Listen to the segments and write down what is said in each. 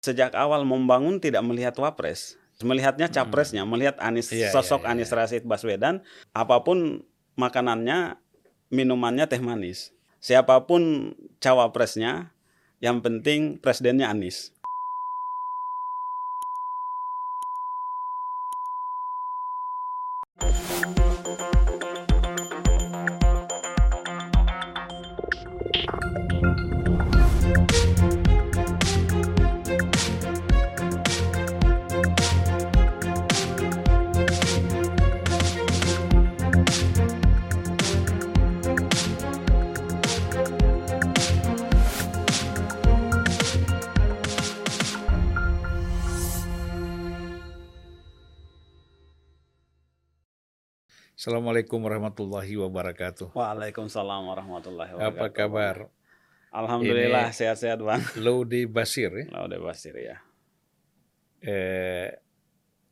sejak awal membangun tidak melihat wapres, melihatnya capresnya, melihat Anies Iya, sosok iya, iya. Anies Rashid Baswedan, apa pun makanannya, minumannya teh manis. Siapa pun cawapresnya, yang penting presidennya Anies. Assalamualaikum warahmatullahi wabarakatuh. Waalaikumsalam warahmatullahi wabarakatuh. Apa kabar? Alhamdulillah sehat-sehat bang. Laude Basir ya, Laude Basir ya. eh,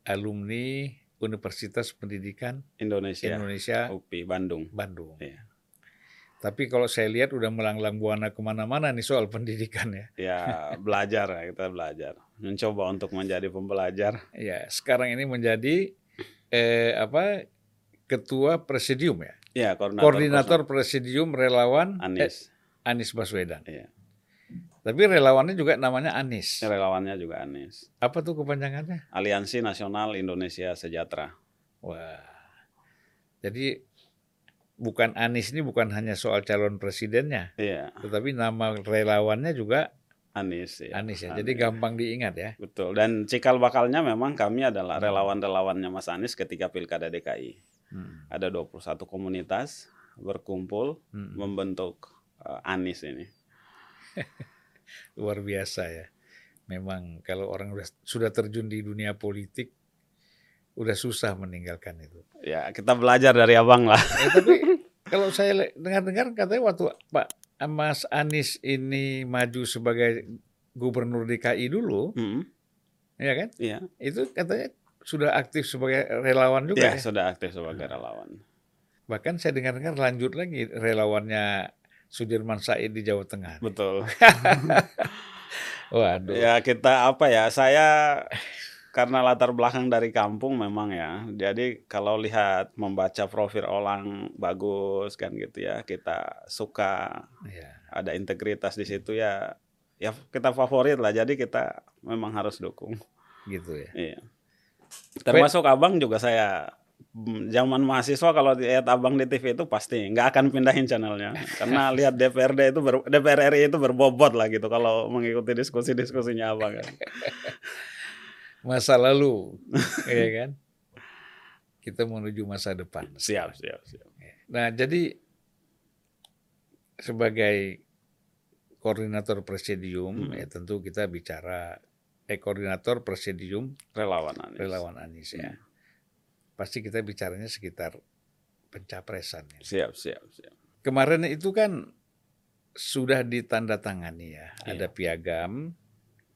alumni Universitas Pendidikan Indonesia, Indonesia UPI Bandung. Bandung. Iya. Tapi kalau saya lihat udah melanglang buana ke mana-mana nih soal pendidikan ya. Ya belajar ya kita belajar, mencoba untuk menjadi pembelajar. Ya sekarang ini menjadi eh, apa ketua presidium ya, Ya koordinator. koordinator presidium relawan personal. eh, Anies. Anies Baswedan. Iya. Tapi relawannya juga namanya Anies. Relawannya juga Anies. Apa tuh kepanjangannya? Aliansi Nasional Indonesia Sejahtera. Wah. Jadi bukan Anies ini bukan hanya soal calon presidennya, Iya, tetapi nama relawannya juga Anies. Ya. Anies ya. Jadi gampang diingat ya. Betul. Dan cikal bakalnya memang kami adalah relawan-relawannya Mas Anies ketika Pilkada DKI. Hmm. Ada 21 komunitas berkumpul Hmm. membentuk eh, Anies ini. Luar biasa ya. Memang kalau orang udah, sudah terjun di dunia politik udah susah meninggalkan itu. Ya, kita belajar dari Abang lah. Eh, tapi kalau saya dengar-dengar katanya waktu Pak Mas Anies ini maju sebagai gubernur DKI dulu, Hmm, ya kan? Iya. Itu katanya sudah aktif sebagai relawan juga Ya, ya. sudah aktif sebagai relawan. Bahkan saya dengar-dengar lanjut lagi relawannya Sudirman Said di Jawa Tengah. Betul. Waduh. Ya kita apa ya? Saya karena latar belakang dari kampung memang ya. Jadi kalau lihat membaca profil orang bagus kan gitu ya, kita suka Ya. ada integritas di situ ya. Ya kita favorit lah. Jadi kita memang harus dukung. Gitu ya. Iya. Termasuk abang juga saya mm, zaman mahasiswa kalau lihat abang di TV itu pasti nggak akan pindahin channelnya karena lihat DPRD itu ber, DPR RI itu berbobot lah gitu kalau mengikuti diskusi-diskusinya abang kan. Masa lalu, ya kan? Kita menuju masa depan. Siap, siap, siap. Nah, jadi sebagai koordinator presidium, Hmm. ya tentu kita bicara eh koordinator presidium Relawan Anies. relawan Anies ya. Hmm. Pasti kita bicaranya sekitar pencapresan. ya. Siap, siap, siap. Kemarin itu kan sudah ditandatangani ya, Iya. ada piagam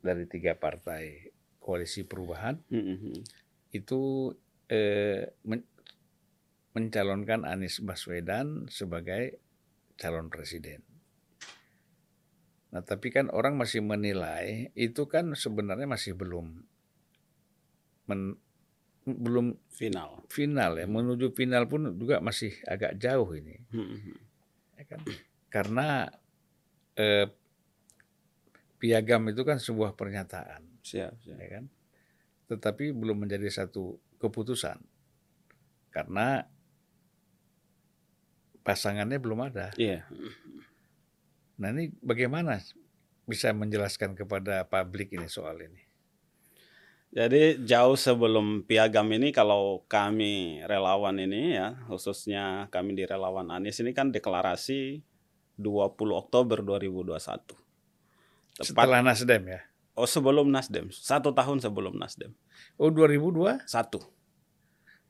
dari tiga partai koalisi perubahan Mhm. itu eh, men- mencalonkan Anies Baswedan sebagai calon presiden. Nah, tapi kan orang masih menilai itu kan sebenarnya masih belum men- belum Final. final ya. Menuju final pun juga masih agak jauh ini, Mhm. ya kan? Karena eh, piagam itu kan sebuah pernyataan, Siap, siap. ya kan? Tetapi belum menjadi satu keputusan karena pasangannya belum ada. Iya. Nah ini bagaimana bisa menjelaskan kepada publik ini soal ini? Jadi jauh sebelum piagam ini kalau kami relawan ini ya, khususnya kami di relawan Anies ini kan deklarasi 20 Oktober 2021. Tepat Setelah Nasdem ya? oh sebelum Nasdem, satu tahun sebelum Nasdem. Oh 2002? Satu.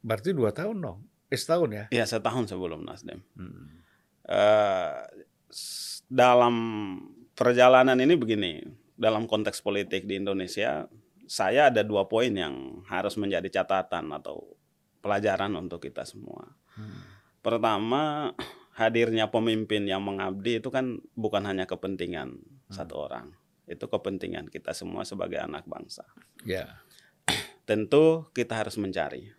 Berarti dua tahun dong? Eh setahun ya? Iya, setahun sebelum Nasdem. Hmm. S- dalam perjalanan ini begini, dalam konteks politik di Indonesia, saya ada dua poin yang harus menjadi catatan atau pelajaran untuk kita semua. Hmm. Pertama, hadirnya pemimpin yang mengabdi itu kan bukan hanya kepentingan satu orang. Itu kepentingan kita semua sebagai anak bangsa. Ya. Tentu kita harus mencari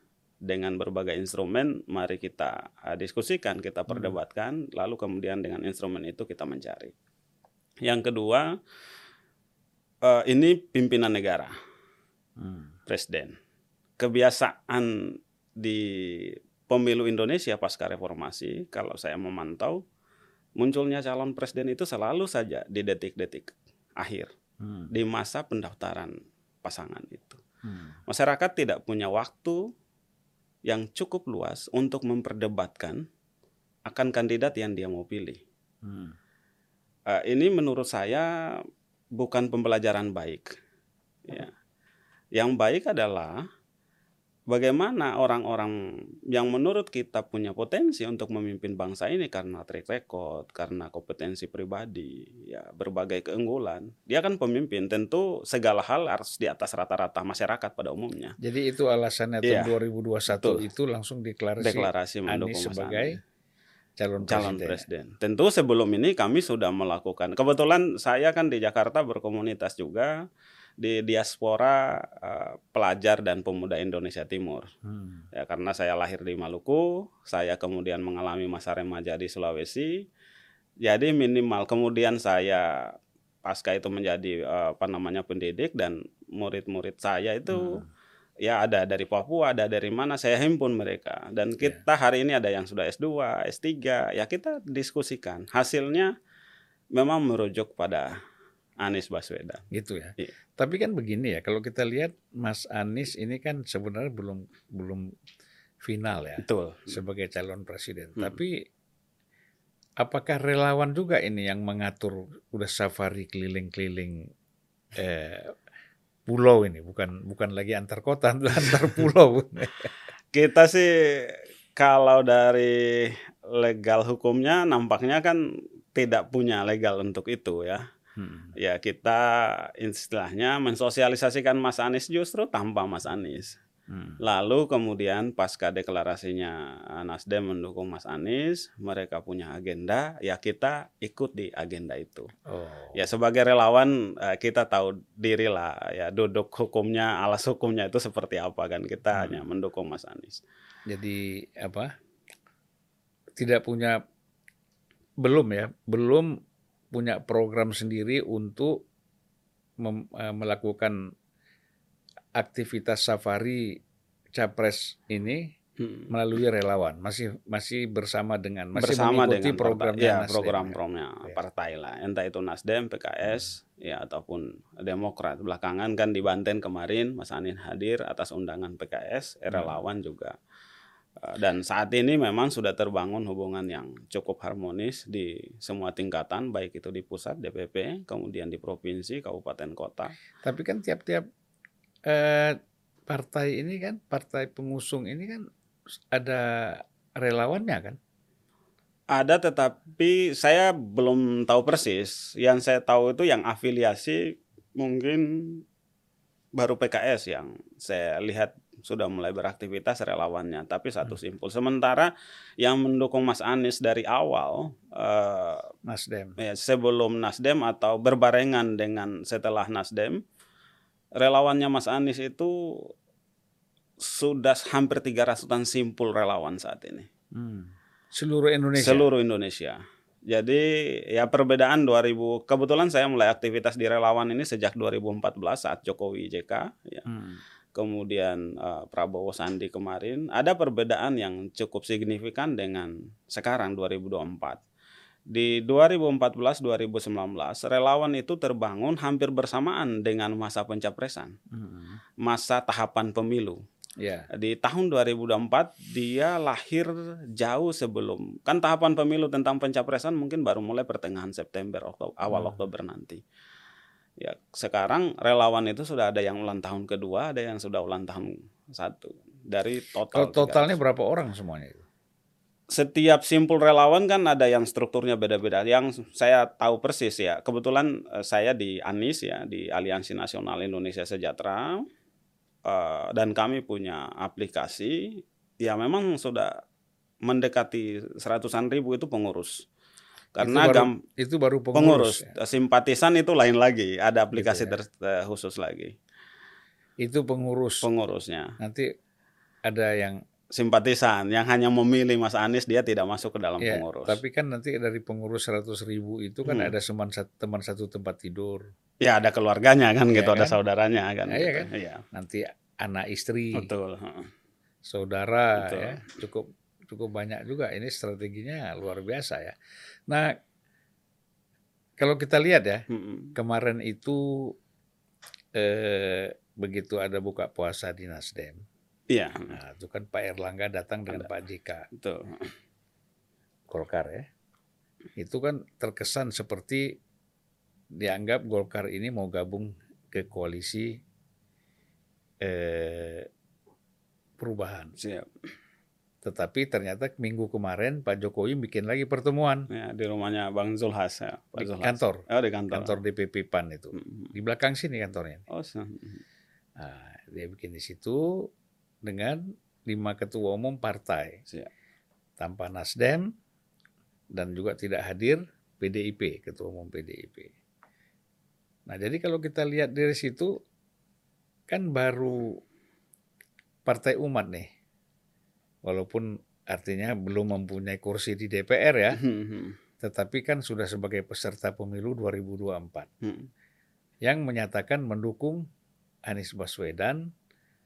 dengan berbagai instrumen. Mari kita uh, diskusikan, kita perdebatkan, lalu kemudian dengan instrumen itu kita mencari. Yang kedua, uh, ini pimpinan negara, Hmm. presiden. Kebiasaan di pemilu Indonesia pasca reformasi, kalau saya memantau, munculnya calon presiden itu selalu saja di detik-detik akhir, Hmm. di masa pendaftaran pasangan itu. Hmm. Masyarakat tidak punya waktu yang cukup luas untuk memperdebatkan akan kandidat yang dia mau pilih. Hmm. Eh, ini menurut saya bukan pembelajaran baik. Ya. Yang baik adalah bagaimana orang-orang yang menurut kita punya potensi untuk memimpin bangsa ini karena track record, karena kompetensi pribadi, ya berbagai keunggulan. Dia kan pemimpin, tentu segala hal harus di atas rata-rata masyarakat pada umumnya. Jadi itu alasannya Iya. tahun 2021 Betul. itu langsung deklarasi, Deklarasi mendukung Anies sebagai Anies. calon, calon presiden. presiden. Tentu sebelum ini kami sudah melakukan. Kebetulan saya kan di Jakarta berkomunitas juga di diaspora eh, pelajar dan pemuda Indonesia Timur. Hmm. Ya karena saya lahir di Maluku, saya kemudian mengalami masa remaja di Sulawesi. Jadi minimal kemudian saya pasca itu menjadi eh, apa namanya pendidik dan murid-murid saya itu Hmm. ya ada dari Papua, ada dari mana saya himpun mereka. Dan kita hari ini ada yang sudah S2, S3, ya kita diskusikan. Hasilnya memang merujuk pada Anies Baswedan. gitu ya. Iya. Tapi kan begini ya, kalau kita lihat Mas Anies ini kan sebenarnya belum belum final ya Betul. sebagai calon presiden. Hmm. Tapi apakah relawan juga ini yang mengatur udah safari keliling-keliling eh, pulau ini, bukan bukan lagi antar kota, antar pulau. Kita sih kalau dari legal hukumnya nampaknya kan tidak punya legal untuk itu ya. Hmm. Ya kita istilahnya mensosialisasikan Mas Anies justru tanpa Mas Anies. Hmm. Lalu kemudian pasca deklarasinya Nasdem mendukung Mas Anies, mereka punya agenda, ya kita ikut di agenda itu. Oh. Ya sebagai relawan eh, kita tahu diri lah ya duduk hukumnya, alas hukumnya itu seperti apa kan kita Hmm. hanya mendukung Mas Anies. Jadi apa? Tidak punya belum ya, belum punya program sendiri untuk mem- eh, melakukan aktivitas safari capres ini Hmm. melalui relawan. Masih masih bersama dengan masih Bersama mengikuti dengan programnya partai, ya, Nasdem, program ya. programnya Ya. partai lah, entah itu Nasdem, PKS, ya ataupun Demokrat. Belakangan kan di Banten kemarin Mas Anies hadir atas undangan PKS, eh, Hmm. relawan juga. Eh, Dan saat ini memang sudah terbangun hubungan yang cukup harmonis di semua tingkatan, baik itu di pusat DPP, kemudian di provinsi, kabupaten, kota. Tapi kan tiap-tiap eh, partai ini kan, partai pengusung ini kan ada relawannya kan? Ada tetapi saya belum tahu persis. Yang saya tahu itu yang afiliasi mungkin baru PKS yang saya lihat sudah mulai beraktivitas relawannya. Tapi satu simpul. Sementara yang mendukung Mas Anies dari awal eh, Nasdem. ya, sebelum Nasdem atau berbarengan dengan setelah Nasdem, relawannya Mas Anies itu sudah hampir 300-an simpul relawan saat ini. Hmm. Seluruh Indonesia. Seluruh Indonesia. Jadi ya perbedaan 2000 kebetulan saya mulai aktivitas di relawan ini sejak 2014 saat Jokowi JK ya. Hmm. Kemudian eh, Prabowo Sandi kemarin ada perbedaan yang cukup signifikan dengan sekarang 2024. Di 2014 2019 relawan itu terbangun hampir bersamaan dengan masa pencapresan, Hmm. masa tahapan pemilu Ya. di tahun 2024 dia lahir jauh sebelum kan tahapan pemilu tentang pencapresan mungkin baru mulai pertengahan September Oktober, awal Hmm. Oktober nanti. Ya sekarang relawan itu sudah ada yang ulang tahun kedua, ada yang sudah ulang tahun satu dari Kalau total. totalnya 300. berapa orang semuanya itu? Setiap simpul relawan kan ada yang strukturnya beda-beda. Yang saya tahu persis ya, kebetulan eh, saya di ANIS ya di Aliansi Nasional Indonesia Sejahtera eh, dan kami punya aplikasi ya memang sudah mendekati seratusan ribu itu pengurus Karena itu baru, gam- itu baru pengurus, pengurus. ya. simpatisan itu lain lagi, ada aplikasi Gitu ya. ter- eh, khusus lagi Itu pengurus. pengurusnya. Nanti ada yang Simpatisan yang hanya memilih Mas Anies dia tidak masuk ke dalam ya, pengurus. tapi kan nanti dari pengurus 100 ribu itu kan Hmm. ada teman satu, teman satu tempat tidur. Ya ada keluarganya kan Iya gitu, ada kan? saudaranya kan. Iya gitu. kan? Iya, Nanti anak istri, betul. saudara Betul. ya, cukup cukup banyak juga. Ini strateginya luar biasa ya. Nah, kalau kita lihat ya, Mm-mm. kemarin itu eh, begitu ada buka puasa di Nasdem. Iya, Nah, itu kan Pak Erlangga datang dengan Pak JK betul. Golkar ya. Itu kan terkesan seperti dianggap Golkar ini mau gabung ke koalisi eh, perubahan. Siap. Tetapi ternyata minggu kemarin Pak Jokowi bikin lagi pertemuan Ya, di rumahnya Bang Zulhas ya, Pak di Zulhas. kantor, Oh, di kantor. kantor DPP PAN itu. Mm-mm. Di belakang sini kantornya. Oh, se- Nah, dia bikin di situ dengan lima ketua umum partai siap. tanpa Nasdem dan juga tidak hadir PDIP, ketua umum PDIP. Nah, jadi kalau kita lihat dari situ kan baru partai umat nih. Walaupun artinya belum mempunyai kursi di DPR ya, Mm-mm. tetapi kan sudah sebagai peserta pemilu 2024 Mm-mm. yang menyatakan mendukung Anies Baswedan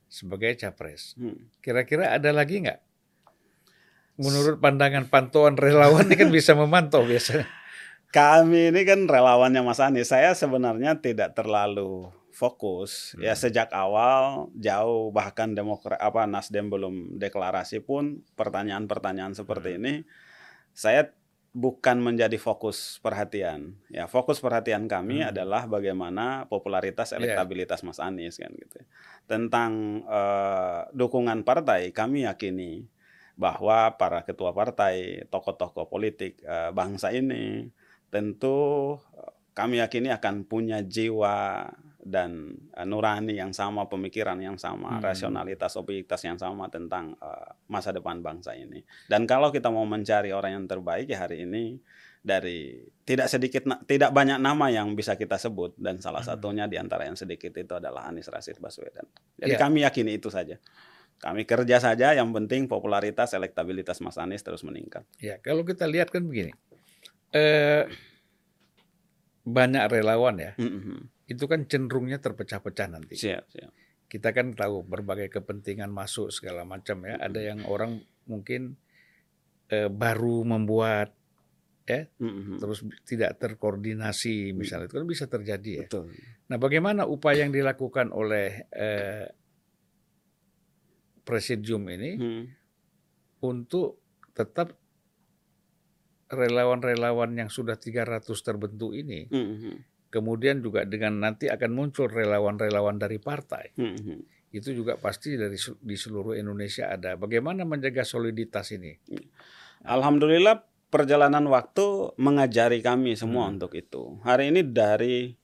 sebagai capres. Mm. Kira-kira ada lagi nggak? Menurut pandangan pantauan relawan ini kan bisa memantau biasanya. Kami ini kan relawannya Mas Anies. Saya sebenarnya tidak terlalu fokus. Ya Hmm. sejak awal jauh bahkan Demokrat apa Nasdem belum deklarasi pun pertanyaan-pertanyaan seperti Hmm. ini saya bukan menjadi fokus perhatian. Ya, fokus perhatian kami Hmm. adalah bagaimana popularitas Iya. elektabilitas Mas Anies kan gitu. Tentang eh, dukungan partai kami yakini bahwa para ketua partai, tokoh-tokoh politik eh, bangsa ini tentu eh, kami yakini akan punya jiwa dan eh, nurani yang sama, pemikiran yang sama, Hmm. rasionalitas, objektivitas yang sama tentang eh, masa depan bangsa ini. Dan kalau kita mau mencari orang yang terbaik ya hari ini dari tidak sedikit tidak banyak nama yang bisa kita sebut dan salah Hmm. satunya di antara yang sedikit itu adalah Anies Rashid Baswedan. Jadi Iya. kami yakini itu saja. Kami kerja saja yang penting popularitas elektabilitas Mas Anies terus meningkat. Ya, kalau kita lihat kan begini. Eh, banyak relawan ya, Mhm. Itu kan cenderungnya terpecah-pecah nanti. Siap, siap. Kita kan tahu berbagai kepentingan masuk segala macam ya. Ada yang orang mungkin eh, baru membuat Mhm. terus tidak terkoordinasi misalnya itu kan bisa terjadi ya. Betul. Nah, bagaimana upaya yang dilakukan oleh eh, presidium ini Mhm. untuk tetap relawan-relawan yang sudah 300 terbentuk ini Mhm. Kemudian juga dengan nanti akan muncul relawan-relawan dari partai Mhm. itu juga pasti dari di seluruh Indonesia ada bagaimana menjaga soliditas ini Alhamdulillah perjalanan waktu mengajari kami semua Hmm. untuk itu. Hari ini dari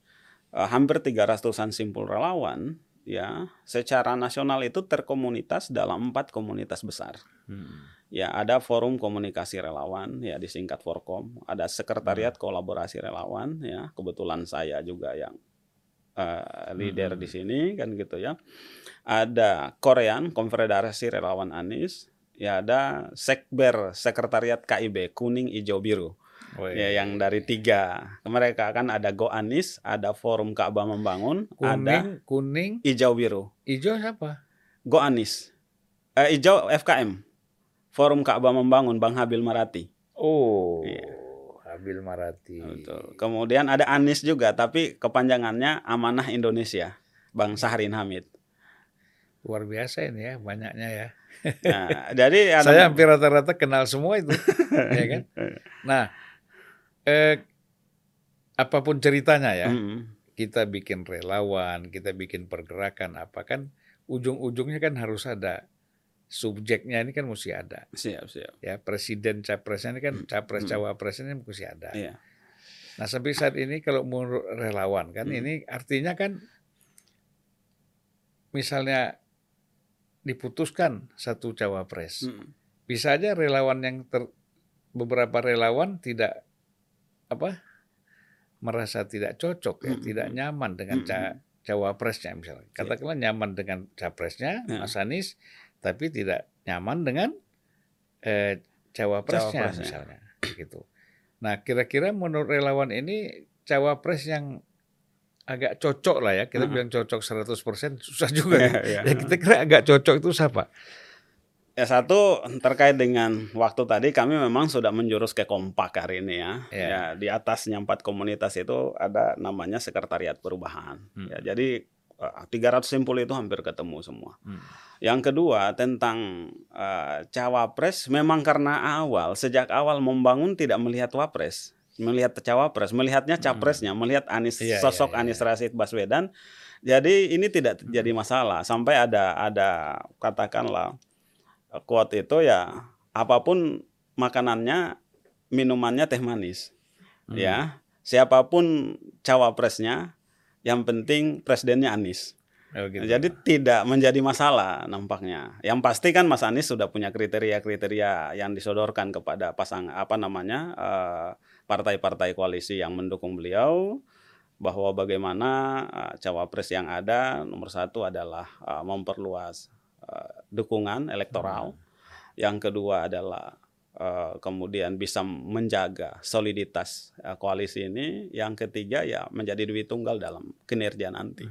eh, hampir 300-an simpul relawan ya, secara nasional itu terkomunitas dalam empat komunitas besar. Ya, ada forum komunikasi relawan ya disingkat Forkom, ada sekretariat kolaborasi relawan ya, kebetulan saya juga yang eh, leader Hmm. di sini kan gitu ya. Ada Korean Konfederasi Relawan Anies, ya ada Sekber Sekretariat KIB Kuning Hijau Biru. Oh, Ya yang dari tiga. Mereka kan ada Go Anies, ada Forum Ka'bah Membangun, ada kuning kuning Hijau Biru. hijau siapa Go Anies. Eh, hijau FKM. Forum Ka'bah Membangun Bang Habil Marati. oh Iya. Habil Marati Betul. Kemudian ada Anies juga, tapi kepanjangannya Amanah Indonesia, Bang Sahrin Hamid. luar biasa ini ya banyaknya ya Nah, jadi ada- saya hampir rata-rata kenal semua itu ya kan nah eh, apa pun ceritanya ya Mm-mm. kita bikin relawan, kita bikin pergerakan apa kan ujung-ujungnya kan harus ada subjeknya ini kan mesti ada Siap, siap. ya presiden capresnya ini kan capres Hmm. cawapresnya ini mesti ada. Iya. Nah sampai saat ini kalau menurut relawan kan Hmm. ini artinya kan misalnya diputuskan satu cawapres Mm. bisa aja relawan yang ter, beberapa relawan tidak apa merasa tidak cocok ya, Mm-mm. tidak nyaman dengan ca cawapresnya misalnya. Katakanlah nyaman dengan capresnya Ya. Mas Anies, tapi tidak nyaman dengan eh, cawapresnya, Cawapresnya. misalnya gitu. Nah, kira-kira menurut relawan ini cawapres yang agak cocok lah ya, kita Mm-mm. bilang cocok 100% susah juga. ya. Ya, ya kita kira agak cocok itu siapa? Ya satu terkait dengan waktu tadi kami memang sudah menjurus ke kompak hari ini ya. Ya. Ya di atasnya empat komunitas itu ada namanya sekretariat perubahan. Hmm. Ya jadi 300 simpul itu hampir ketemu semua. Hmm. Yang kedua tentang eh, cawapres memang karena awal sejak awal membangun tidak melihat wapres, melihat cawapres, melihatnya capresnya, melihat Anies Hmm. Iya, sosok iya, iya. Anies Rashid Baswedan. Jadi ini tidak jadi masalah sampai ada ada katakanlah eh, quote itu ya apa pun makanannya minumannya teh manis. Hmm. Ya, siapa pun cawapresnya yang penting presidennya Anies. Oh, gitu. Jadi tidak menjadi masalah nampaknya. Yang pasti kan Mas Anies sudah punya kriteria-kriteria yang disodorkan kepada pasang apa namanya eh, partai-partai koalisi yang mendukung beliau bahwa bagaimana eh, cawapres yang ada nomor satu adalah eh, memperluas dukungan elektoral. Yang kedua adalah eh, kemudian bisa menjaga soliditas eh, koalisi ini. Yang ketiga ya menjadi duit tunggal dalam kinerja nanti.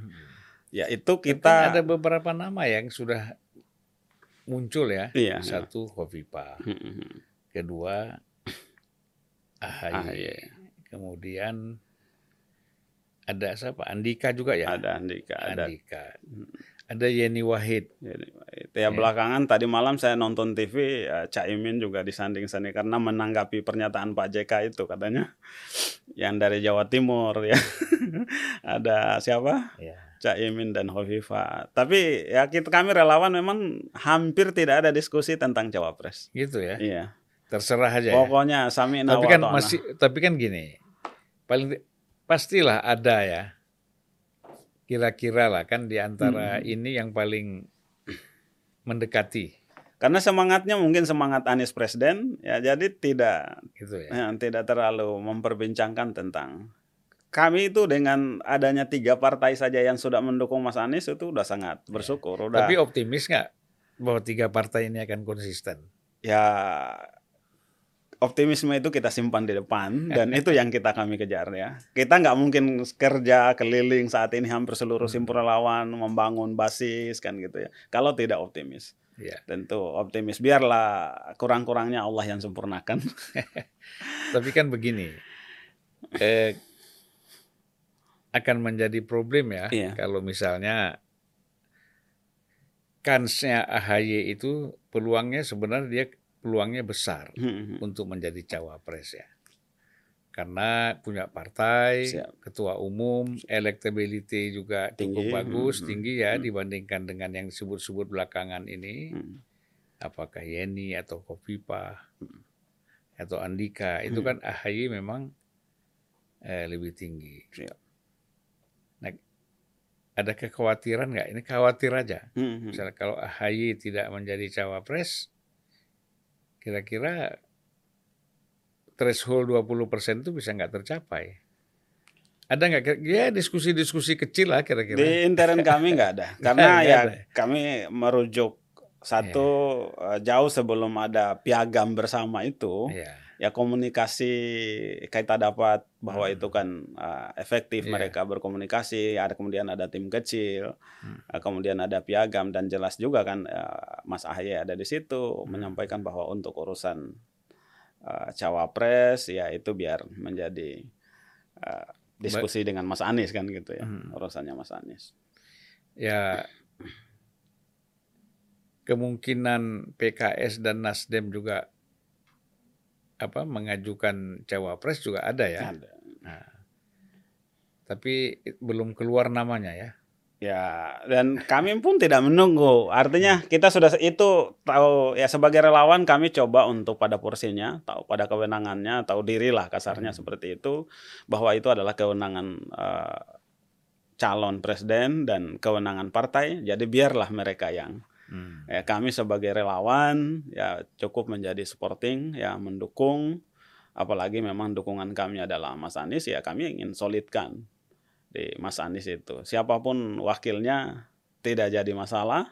Ya itu kita ada beberapa nama yang sudah muncul ya. Iya. Satu Kofifa, Hmm, kedua AHY, AHY. kemudian ada siapa? Andika juga ya. ada Andika. Andika. Ada Yeni Wahid. Jadi, itu ya belakangan tadi malam saya nonton TV ya, Caimin juga disanding-sanding karena menanggapi pernyataan Pak JK itu katanya yang dari Jawa Timur ya. ada siapa? Ya. Caimin dan Hovifa. Tapi ya kita kami relawan memang hampir tidak ada diskusi tentang cawapres. Gitu ya. Iya. Terserah aja ya. Pokoknya sami Tapi kan masih tapi kan gini. Paling ti- pastilah ada ya. Kira-kira lah kan di antara Hmm. ini yang paling mendekati karena semangatnya mungkin semangat Anies Presiden ya jadi tidak gitu ya. yang tidak terlalu memperbincangkan tentang kami itu dengan adanya tiga partai saja yang sudah mendukung Mas Anies itu udah sangat bersyukur udah Tapi optimis nggak bahwa tiga partai ini akan konsisten? ya optimisme itu kita simpan di depan dan itu yang kita kami kejar ya. Kita nggak mungkin kerja keliling saat ini hampir seluruh simpul relawan membangun basis kan gitu ya. Kalau tidak optimis. Ya. tentu optimis. Biarlah kurang-kurangnya Allah yang sempurnakan. Tapi kan begini, eh, akan menjadi problem ya Iya. kalau misalnya kansnya AHY itu peluangnya sebenarnya dia peluangnya besar Hmm, untuk menjadi cawapres ya. Karena punya partai, Siap. ketua umum, elektability juga Tinggi, cukup bagus, hmm, tinggi ya dibandingkan dengan yang disebut-sebut belakangan ini. Hmm. Apakah Yeni atau Kofifa Hmm. atau Andika itu kan AHY memang eh, lebih tinggi. Siap. Nah, ada kekhawatiran nggak? Ini khawatir aja. Hmm, hmm. Misalnya kalau AHY tidak menjadi cawapres, kira-kira threshold 20% itu bisa nggak tercapai. Ada nggak? Ya diskusi-diskusi kecil lah kira-kira. Di intern kami nggak ada, karena Nggak ya ada. kami merujuk satu eh, jauh sebelum ada piagam bersama itu, Iya. Ya komunikasi kita dapat bahwa Hmm. itu kan eh, efektif Iya. mereka berkomunikasi, ada kemudian ada tim kecil, Hmm. eh, kemudian ada piagam dan jelas juga kan eh, Mas Ahy ada di situ Hmm. menyampaikan bahwa untuk urusan eh, cawapres ya itu biar menjadi eh, diskusi dengan Mas Anies kan gitu ya Hmm. urusannya Mas Anies. Ya kemungkinan PKS dan Nasdem juga apa mengajukan cawapres juga ada ya. Ada. Nah, tapi belum keluar namanya ya. Ya, dan kami pun tidak menunggu. Artinya kita sudah itu tahu ya sebagai relawan kami coba untuk pada porsinya, tahu pada kewenangannya, tahu dirilah kasarnya seperti itu bahwa itu adalah kewenangan eh, calon presiden dan kewenangan partai. Jadi biarlah mereka yang Hmm. ya kami sebagai relawan ya cukup menjadi supporting ya mendukung. Apalagi memang dukungan kami adalah Mas Anies ya kami ingin solidkan di Mas Anies itu. Siapa pun wakilnya tidak jadi masalah.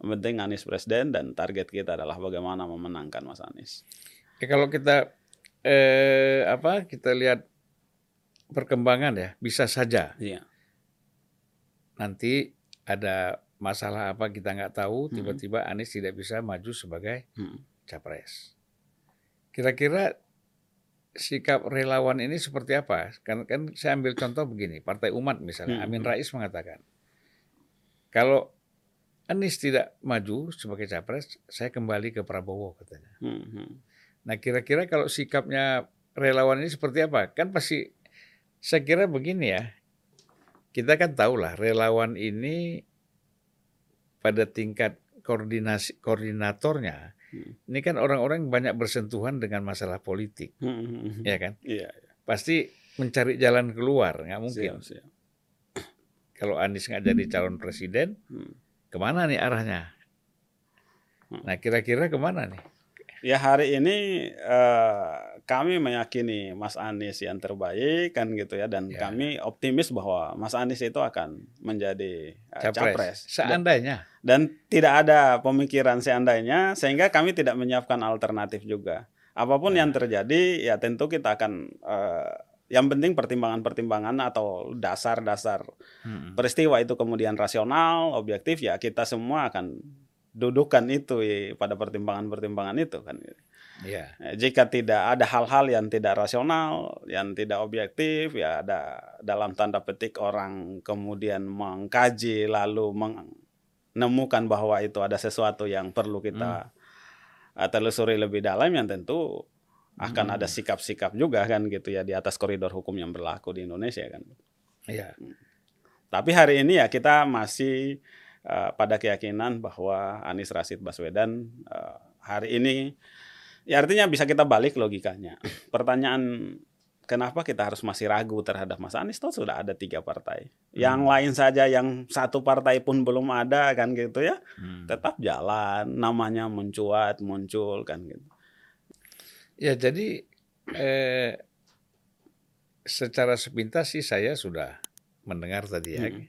Yang penting Anies presiden dan target kita adalah bagaimana memenangkan Mas Anies. Ya, kalau kita eh, apa kita lihat perkembangan ya bisa saja. Iya. nanti ada masalah apa kita nggak tahu tiba-tiba Anies tidak bisa maju sebagai Hmm. capres kira-kira sikap relawan ini seperti apa? Kan, kan saya ambil contoh begini, Partai Umat misalnya, Hmm. Amin Rais mengatakan, kalau Anies tidak maju sebagai capres, saya kembali ke Prabowo katanya. Hmm, hmm. Nah kira-kira kalau sikapnya relawan ini seperti apa? Kan pasti, saya kira begini ya, kita kan tahu lah relawan ini pada tingkat koordinasi koordinatornya, Hmm. ini kan orang-orang banyak bersentuhan dengan masalah politik, Hmm, ya kan? Iya, pasti mencari jalan keluar nggak mungkin siap, siap. kalau Anies nggak jadi calon presiden Hmm. ke mana nih arahnya Hmm. nah kira-kira ke mana nih Ya hari ini eh, kami meyakini Mas Anies yang terbaik kan gitu ya dan Ya. kami optimis bahwa Mas Anies itu akan menjadi eh, capres. Dan, seandainya dan tidak ada pemikiran seandainya sehingga kami tidak menyiapkan alternatif juga. Apa pun yang terjadi ya tentu kita akan eh, yang penting pertimbangan-pertimbangan atau dasar-dasar Hmm. peristiwa itu kemudian rasional, objektif ya kita semua akan dudukan itu ya, pada pertimbangan-pertimbangan itu kan. ya Jika tidak ada hal-hal yang tidak rasional, yang tidak objektif, ya ada dalam tanda petik orang kemudian mengkaji lalu menemukan bahwa itu ada sesuatu yang perlu kita eh, telusuri lebih dalam yang tentu akan Hmm. ada sikap-sikap juga kan gitu ya di atas koridor hukum yang berlaku di Indonesia kan. ya Tapi hari ini ya kita masih eh, pada keyakinan bahwa Anies Rashid Baswedan eh, hari ini ya artinya bisa kita balik logikanya. Pertanyaan kenapa kita harus masih ragu terhadap Mas Anies toh sudah ada tiga partai. Yang Hmm. lain saja yang satu partai pun belum ada kan gitu ya. Hmm. Tetap jalan, namanya mencuat, muncul kan gitu. ya jadi eh, secara sepintas sih saya sudah mendengar tadi ya Hmm.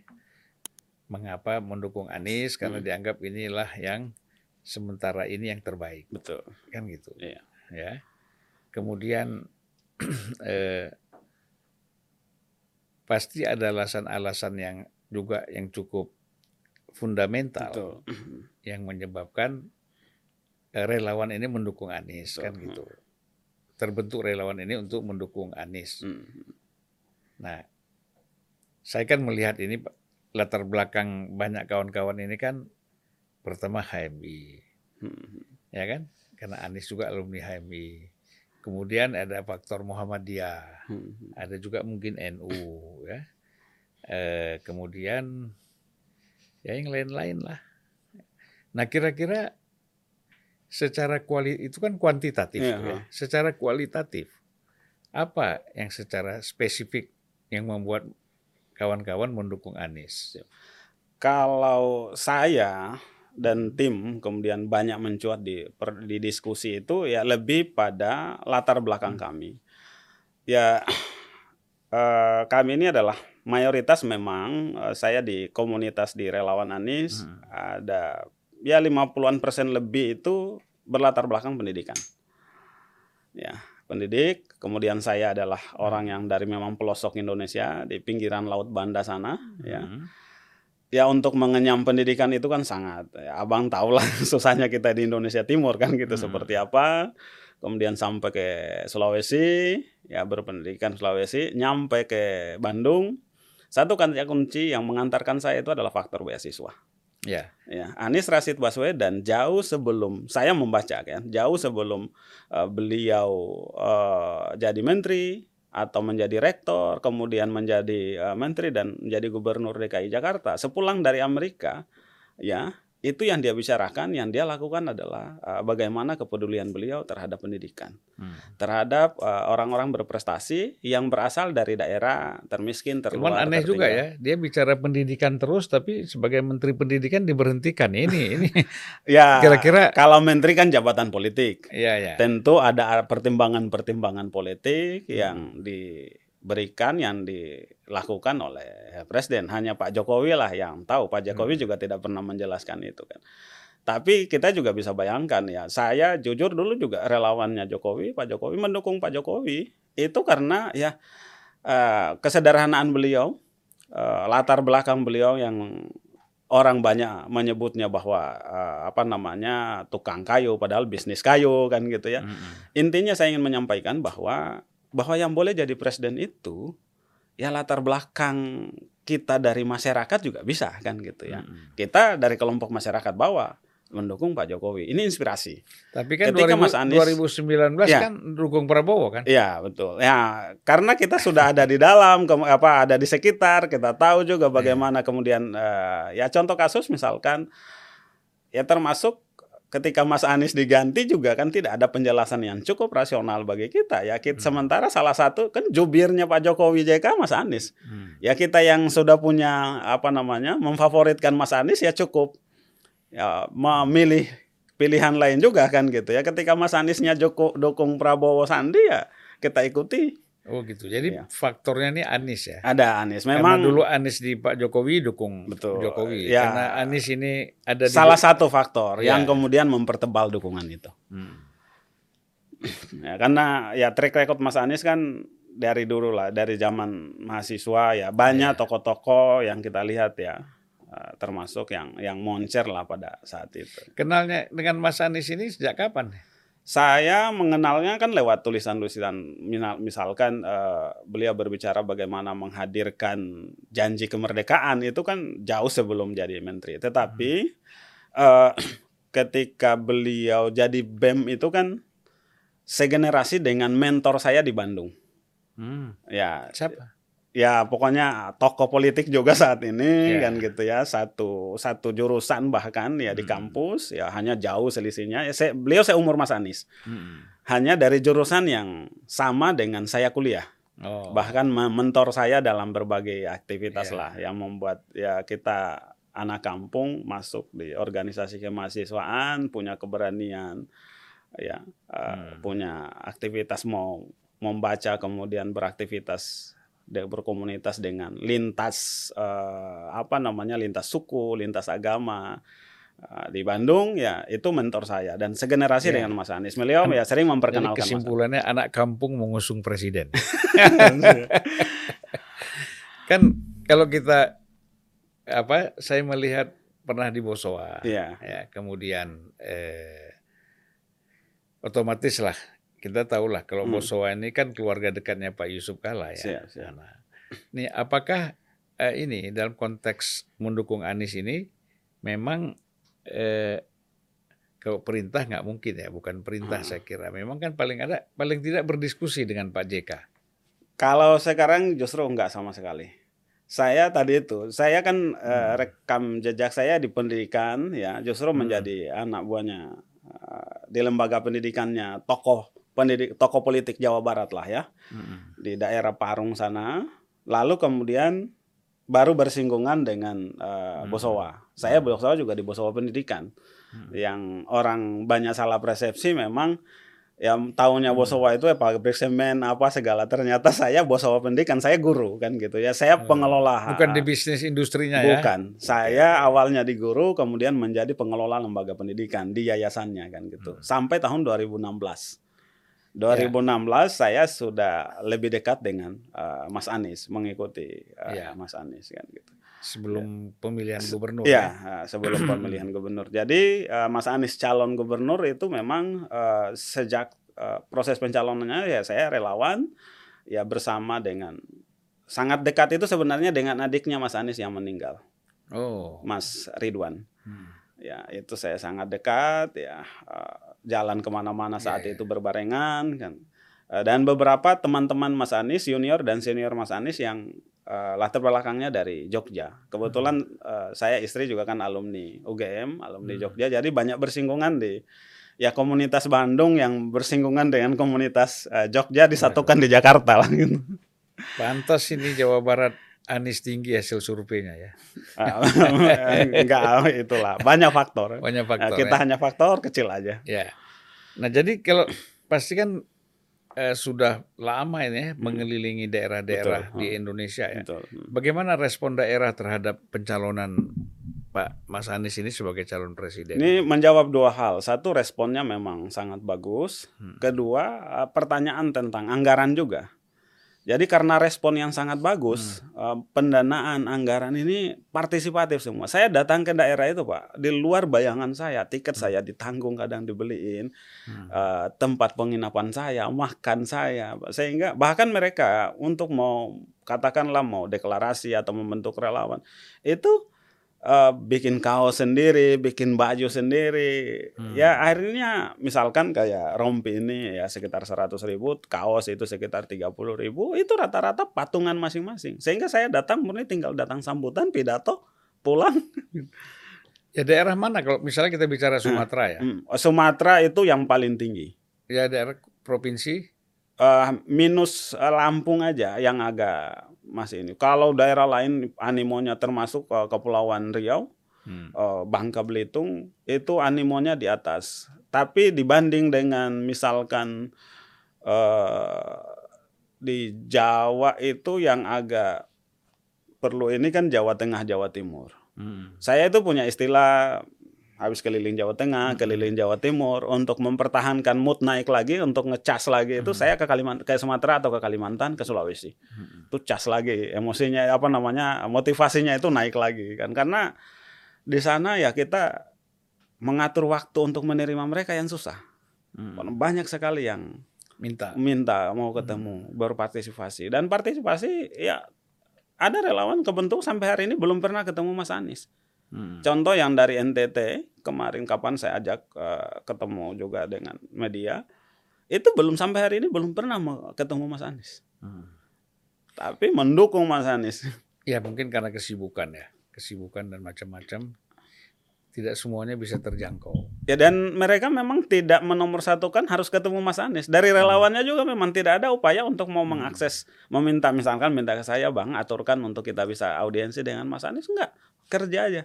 Mengapa mendukung Anies karena Hmm. dianggap inilah yang sementara ini yang terbaik Betul. kan gitu Iya. ya kemudian eh, pasti ada alasan-alasan yang juga yang cukup fundamental Betul. yang menyebabkan eh, relawan ini mendukung Anies Betul. kan gitu terbentuk relawan ini untuk mendukung Anies Hmm. nah saya kan melihat ini latar belakang banyak kawan-kawan ini kan pertama HMI Hmm. ya kan? Karena Anies juga alumni HMI. Kemudian ada faktor Muhammadiyah, Hmm. ada juga mungkin NU, ya. Eh, kemudian ya yang lain-lain lah. Nah kira-kira secara kuali itu kan kuantitatif, tuh ya. ha. Secara kualitatif apa yang secara spesifik yang membuat kawan-kawan mendukung Anies? Kalau saya dan tim kemudian banyak mencuat di per- di diskusi itu ya lebih pada latar belakang kami. Ya eh, kami ini adalah mayoritas memang eh, saya di komunitas di relawan Anies Hmm. ada ya 50-an persen lebih itu berlatar belakang pendidikan. Ya, pendidik, kemudian saya adalah orang yang dari memang pelosok Indonesia di pinggiran laut Banda sana ya. Hmm. ya untuk mengenyam pendidikan itu kan sangat ya, abang tahu lah susahnya kita di Indonesia Timur kan gitu Hmm. seperti apa. Kemudian sampai ke Sulawesi ya berpendidikan Sulawesi nyampe ke Bandung. Satu kata kunci yang mengantarkan saya itu adalah faktor beasiswa Ya, ya Anies Rashid Baswedan jauh sebelum saya membaca kan jauh sebelum eh, beliau eh, jadi menteri atau menjadi rektor kemudian menjadi eh, menteri dan menjadi gubernur DKI Jakarta sepulang dari Amerika ya itu yang dia bicarakan, yang dia lakukan adalah uh, bagaimana kepedulian beliau terhadap pendidikan, hmm. terhadap uh, orang-orang berprestasi yang berasal dari daerah termiskin, terluar. Cuman aneh tertinggal. juga ya, dia bicara pendidikan terus, tapi sebagai menteri pendidikan diberhentikan. Ini, ini. ya, kira-kira kalau menteri kan jabatan politik. Ya, ya. Tentu ada pertimbangan-pertimbangan politik hmm. yang di berikan yang dilakukan oleh presiden. Hanya Pak Jokowi lah yang tahu. Pak Jokowi hmm. juga tidak pernah menjelaskan itu kan. Tapi kita juga bisa bayangkan ya, saya jujur dulu juga relawannya Jokowi, Pak Jokowi mendukung Pak Jokowi itu karena ya uh, kesederhanaan beliau, uh, latar belakang beliau yang orang banyak menyebutnya bahwa uh, apa namanya tukang kayu padahal bisnis kayu kan gitu ya. -hmm. Intinya saya ingin menyampaikan bahwa bahwa yang boleh jadi presiden itu ya latar belakang kita dari masyarakat juga bisa kan gitu ya. Hmm. Kita dari kelompok masyarakat bawah mendukung Pak Jokowi. Ini inspirasi. Tapi kan Ketika 2000, Mas Anies, 2019 ya, kan dukung Prabowo kan? Iya, betul. Ya, karena kita sudah ada di dalam ke, apa ada di sekitar, kita tahu juga bagaimana ya. kemudian uh, ya contoh kasus misalkan ya termasuk ketika Mas Anies diganti juga kan tidak ada penjelasan yang cukup rasional bagi kita. Ya kita hmm. sementara salah satu kan jubirnya Pak Jokowi JK Mas Anies. Hmm. ya kita yang sudah punya apa namanya memfavoritkan Mas Anies ya cukup. Ya memilih pilihan lain juga kan gitu. Ya ketika Mas Aniesnya Joko dukung Prabowo Sandi ya kita ikuti Oh gitu. Jadi ya. faktornya ini Anies ya. Ada Anies. Memang Karena dulu Anies di Pak Jokowi dukung betul. Jokowi. Ya. Karena Anies ini ada salah di... satu faktor ya. yang kemudian mempertebal dukungan itu. Hmm. ya, karena ya track record Mas Anies kan dari dulu lah, dari zaman mahasiswa ya banyak ya. tokoh-tokoh yang kita lihat ya eh, termasuk yang yang moncer lah pada saat itu. Kenalnya dengan Mas Anies ini sejak kapan? Saya mengenalnya kan lewat tulisan-tulisan misalkan uh, beliau berbicara bagaimana menghadirkan janji kemerdekaan itu kan jauh sebelum jadi menteri. Tetapi uh, ketika beliau jadi BEM itu kan segenerasi dengan mentor saya di Bandung. Hmm. Ya. Siapa? Ya pokoknya tokoh politik juga saat ini yeah. kan gitu ya satu satu jurusan bahkan ya di kampus ya hanya jauh selisihnya ya saya, beliau saya umur Mas Anies hmm. hanya dari jurusan yang sama dengan saya kuliah oh. bahkan mentor saya dalam berbagai aktivitas yeah. lah yang membuat ya kita anak kampung masuk di organisasi kemahasiswaan punya keberanian ya uh, punya aktivitas mau membaca kemudian beraktivitas berkomunitas dengan lintas uh, apa namanya lintas suku, lintas agama uh, di Bandung ya itu mentor saya dan segenerasi ya. dengan Mas Anies. Beliau ya sering memperkenalkan. Jadi kesimpulannya Mas anak kampung mengusung presiden. kan kalau kita apa saya melihat pernah di Bosowa ya, ya kemudian eh, otomatis lah kita tahulah kalau hmm. Bosowa ini kan keluarga dekatnya Pak Yusuf Kala ya. Siap, siap. Nah, nih apakah eh, ini dalam konteks mendukung Anies ini memang eh, kalau perintah nggak mungkin ya, bukan perintah hmm. saya kira. Memang kan paling ada paling tidak berdiskusi dengan Pak JK. Kalau sekarang justru enggak sama sekali. Saya tadi itu, saya kan eh, hmm. uh, rekam jejak saya di pendidikan ya, justru hmm. menjadi anak buahnya uh, di lembaga pendidikannya tokoh pendidik tokoh politik Jawa Barat lah ya hmm. di daerah Parung sana lalu kemudian baru bersinggungan dengan uh, hmm. Bosowa saya hmm. Bosowa juga di Bosowa Pendidikan hmm. yang orang banyak salah persepsi memang yang tahunya. Bosowa itu ya pabrik semen apa segala ternyata saya Bosowa Pendidikan saya guru kan gitu ya saya hmm. pengelola bukan di bisnis industrinya bukan. ya bukan saya awalnya di guru kemudian menjadi pengelola lembaga pendidikan di yayasannya kan gitu hmm. sampai tahun 2016 2016 ya. saya sudah lebih dekat dengan uh, Mas Anies mengikuti uh, ya. Mas Anies kan gitu. Sebelum ya. pemilihan gubernur. Iya, ya, uh, sebelum pemilihan gubernur. Jadi uh, Mas Anies calon gubernur itu memang uh, sejak uh, proses pencalonannya ya saya relawan ya bersama dengan sangat dekat itu sebenarnya dengan adiknya Mas Anies yang meninggal. Oh. Mas Ridwan. Hmm. Ya itu saya sangat dekat ya. Uh, jalan ke mana-mana iya, saat yeah, itu berbarengan kan eh, dan beberapa teman-teman Mas Anies junior dan senior Mas Anies yang uh, latar belakangnya dari Jogja. Kebetulan uh, saya istri juga kan alumni UGM, alumni Hmm. Jogja, jadi banyak bersinggungan di ya komunitas Bandung yang bersinggungan dengan komunitas uh, Jogja disatukan di Jakarta lah gitu. Pantas ini Jawa Barat Anies tinggi hasil surveinya ya. Enggak, itulah banyak faktor. Banyak Nah, faktor. kita ya. hanya faktor kecil aja. Ya. Nah, jadi kalau pasti kan eh, sudah lama ini ya, mengelilingi daerah-daerah di Indonesia ya. Betul. Bagaimana respon daerah terhadap pencalonan Pak Mas Anies ini sebagai calon presiden? Ini menjawab dua hal. Satu responnya memang sangat bagus. Hmm. Kedua eh, pertanyaan tentang anggaran juga. Jadi karena respon yang sangat bagus, eh, pendanaan anggaran ini partisipatif semua. Saya datang ke daerah itu Pak, di luar bayangan saya, tiket saya ditanggung kadang dibeliin, Hmm. eh, tempat penginapan saya, makan saya, sehingga bahkan mereka untuk mau katakanlah mau deklarasi atau membentuk relawan itu eh, bikin kaos sendiri, bikin baju sendiri. Hmm. Ya akhirnya misalkan kayak rompi ini ya sekitar 100 ribu, kaos itu sekitar 30 ribu, itu rata-rata patungan masing-masing. Sehingga saya datang murni tinggal datang sambutan, pidato, pulang. Ya daerah mana kalau misalnya kita bicara Sumatera ya? Hmm, Sumatera itu yang paling tinggi. Ya daerah provinsi Eh, minus Lampung aja yang agak masih ini. Kalau daerah lain animonya termasuk eh, Kepulauan Riau, Hmm. eh, Bangka Belitung itu animonya di atas. Tapi dibanding dengan misalkan eh, di Jawa itu yang agak perlu ini kan Jawa Tengah, Jawa Timur. Hmm. Saya itu punya istilah habis keliling Jawa Tengah, keliling Jawa Timur untuk mempertahankan mood naik lagi untuk ngecas lagi itu saya ke Kalimantan ke Sumatera atau ke Kalimantan ke Sulawesi. Itu cas lagi emosinya apa namanya motivasinya itu naik lagi kan karena di sana ya kita mengatur waktu untuk menerima mereka yang susah. Hmm. Banyak sekali yang Minta. minta mau ketemu berpartisipasi dan partisipasi ya ada relawan kebentuk sampai hari ini belum pernah ketemu Mas Anies. Hmm. Contoh yang dari NTT kemarin kapan saya ajak eh, ketemu juga dengan media itu belum sampai hari ini belum pernah ketemu Mas Anies. Hmm. Tapi mendukung Mas Anies. Ya mungkin karena kesibukan ya, kesibukan dan macam-macam tidak semuanya bisa terjangkau. Ya dan mereka memang tidak menomorsatukan harus ketemu Mas Anies. Dari relawannya juga memang tidak ada upaya untuk mau mengakses, meminta misalkan minta ke saya Bang aturkan untuk kita bisa audiensi dengan Mas Anies enggak, kerja aja.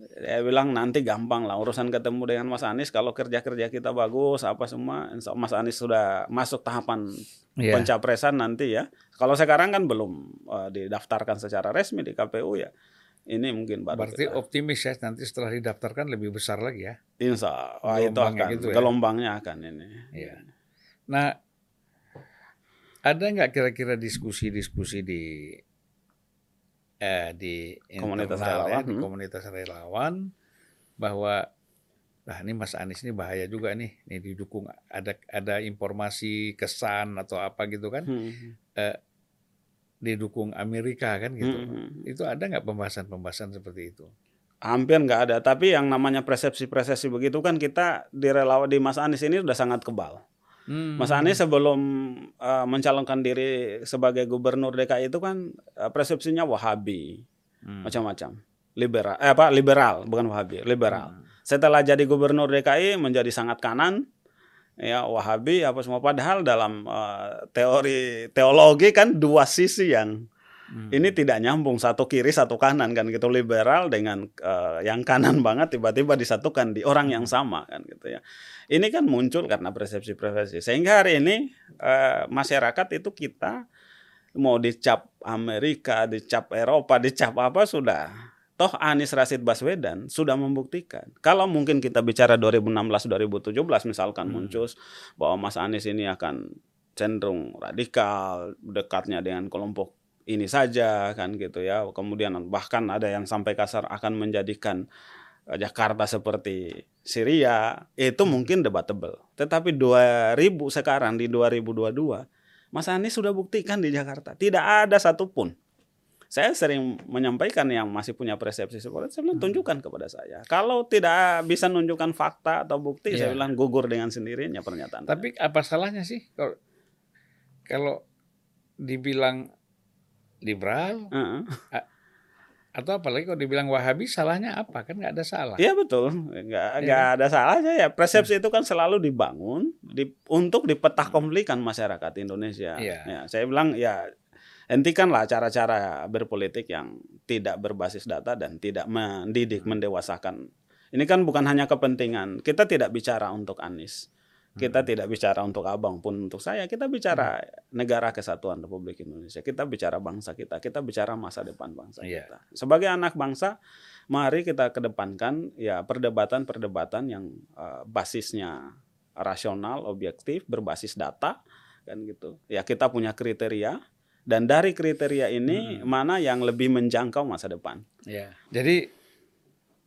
Dia bilang nanti gampang lah urusan ketemu dengan Mas Anies kalau kerja-kerja kita bagus apa semua insya Mas Anies sudah masuk tahapan Iya. pencapresan nanti ya. Kalau sekarang kan belum eh, didaftarkan secara resmi di KPU ya. Ini mungkin baru Berarti kita- optimis ya nanti setelah didaftarkan lebih besar lagi ya. Insya Allah itu akan gitu ya. gelombangnya akan ini. Iya. Nah, ada nggak kira-kira diskusi-diskusi di eh, di Komunitas internal ya, relawan, di hmm. komunitas relawan bahwa nah ini Mas Anies ini bahaya juga nih, nih didukung ada ada informasi kesan atau apa gitu kan Hmm. didukung Amerika kan gitu. Hmm. Itu ada nggak pembahasan-pembahasan seperti itu? Hampir nggak ada. Tapi yang namanya persepsi-persepsi begitu kan kita di relawan di Mas Anies ini sudah sangat kebal. Hmm. Mas Anies sebelum eh, mencalonkan diri sebagai gubernur DKI itu kan eh, persepsinya Wahabi Hmm. macam-macam. Liberal, eh apa liberal bukan Wahabi, liberal. Hmm. Setelah jadi gubernur DKI menjadi sangat kanan, ya Wahabi apa semua. Padahal dalam eh, teori teologi kan dua sisi yang Hmm. ini tidak nyambung satu kiri satu kanan kan gitu liberal dengan eh, yang kanan banget tiba-tiba disatukan di orang yang sama kan gitu ya ini kan muncul karena persepsi-persepsi sehingga hari ini eh, masyarakat itu kita mau dicap Amerika dicap Eropa dicap apa sudah toh Anies Rashid Baswedan sudah membuktikan kalau mungkin kita bicara 2016 2017 misalkan Hmm. muncul bahwa Mas Anies ini akan cenderung radikal dekatnya dengan kelompok ini saja kan gitu ya. Kemudian bahkan ada yang sampai kasar akan menjadikan Jakarta seperti Syria, itu mungkin debatable. Tetapi 2000 sekarang di 2022 Mas Anies sudah buktikan di Jakarta tidak ada satupun. Saya sering menyampaikan yang masih punya persepsi seperti itu, saya bilang tunjukkan kepada saya. Kalau tidak bisa menunjukkan fakta atau bukti, Iya. saya bilang gugur dengan sendirinya pernyataan. Tapi apa salahnya sih kalau kalau dibilang liberal Heeh. Atau apalagi kalau dibilang Wahabi salahnya apa kan nggak ada salah. Iya betul, nggak Iya nggak ada salahnya ya. Persepsi itu kan selalu dibangun di, untuk dipetak komplikan masyarakat Indonesia. Iya. Ya, saya bilang ya hentikanlah cara-cara berpolitik yang tidak berbasis data dan tidak mendidik, mendewasakan. Ini kan bukan hanya kepentingan. Kita tidak bicara untuk Anies. Kita tidak bicara untuk abang pun untuk saya. Kita bicara negara kesatuan Republik Indonesia. Kita bicara bangsa kita. Kita bicara masa depan bangsa Iya. kita. Sebagai anak bangsa, mari kita kedepankan ya perdebatan-perdebatan yang eh, basisnya rasional, objektif, berbasis data kan gitu. Ya kita punya kriteria dan dari kriteria ini mana yang lebih menjangkau masa depan. Ya. Jadi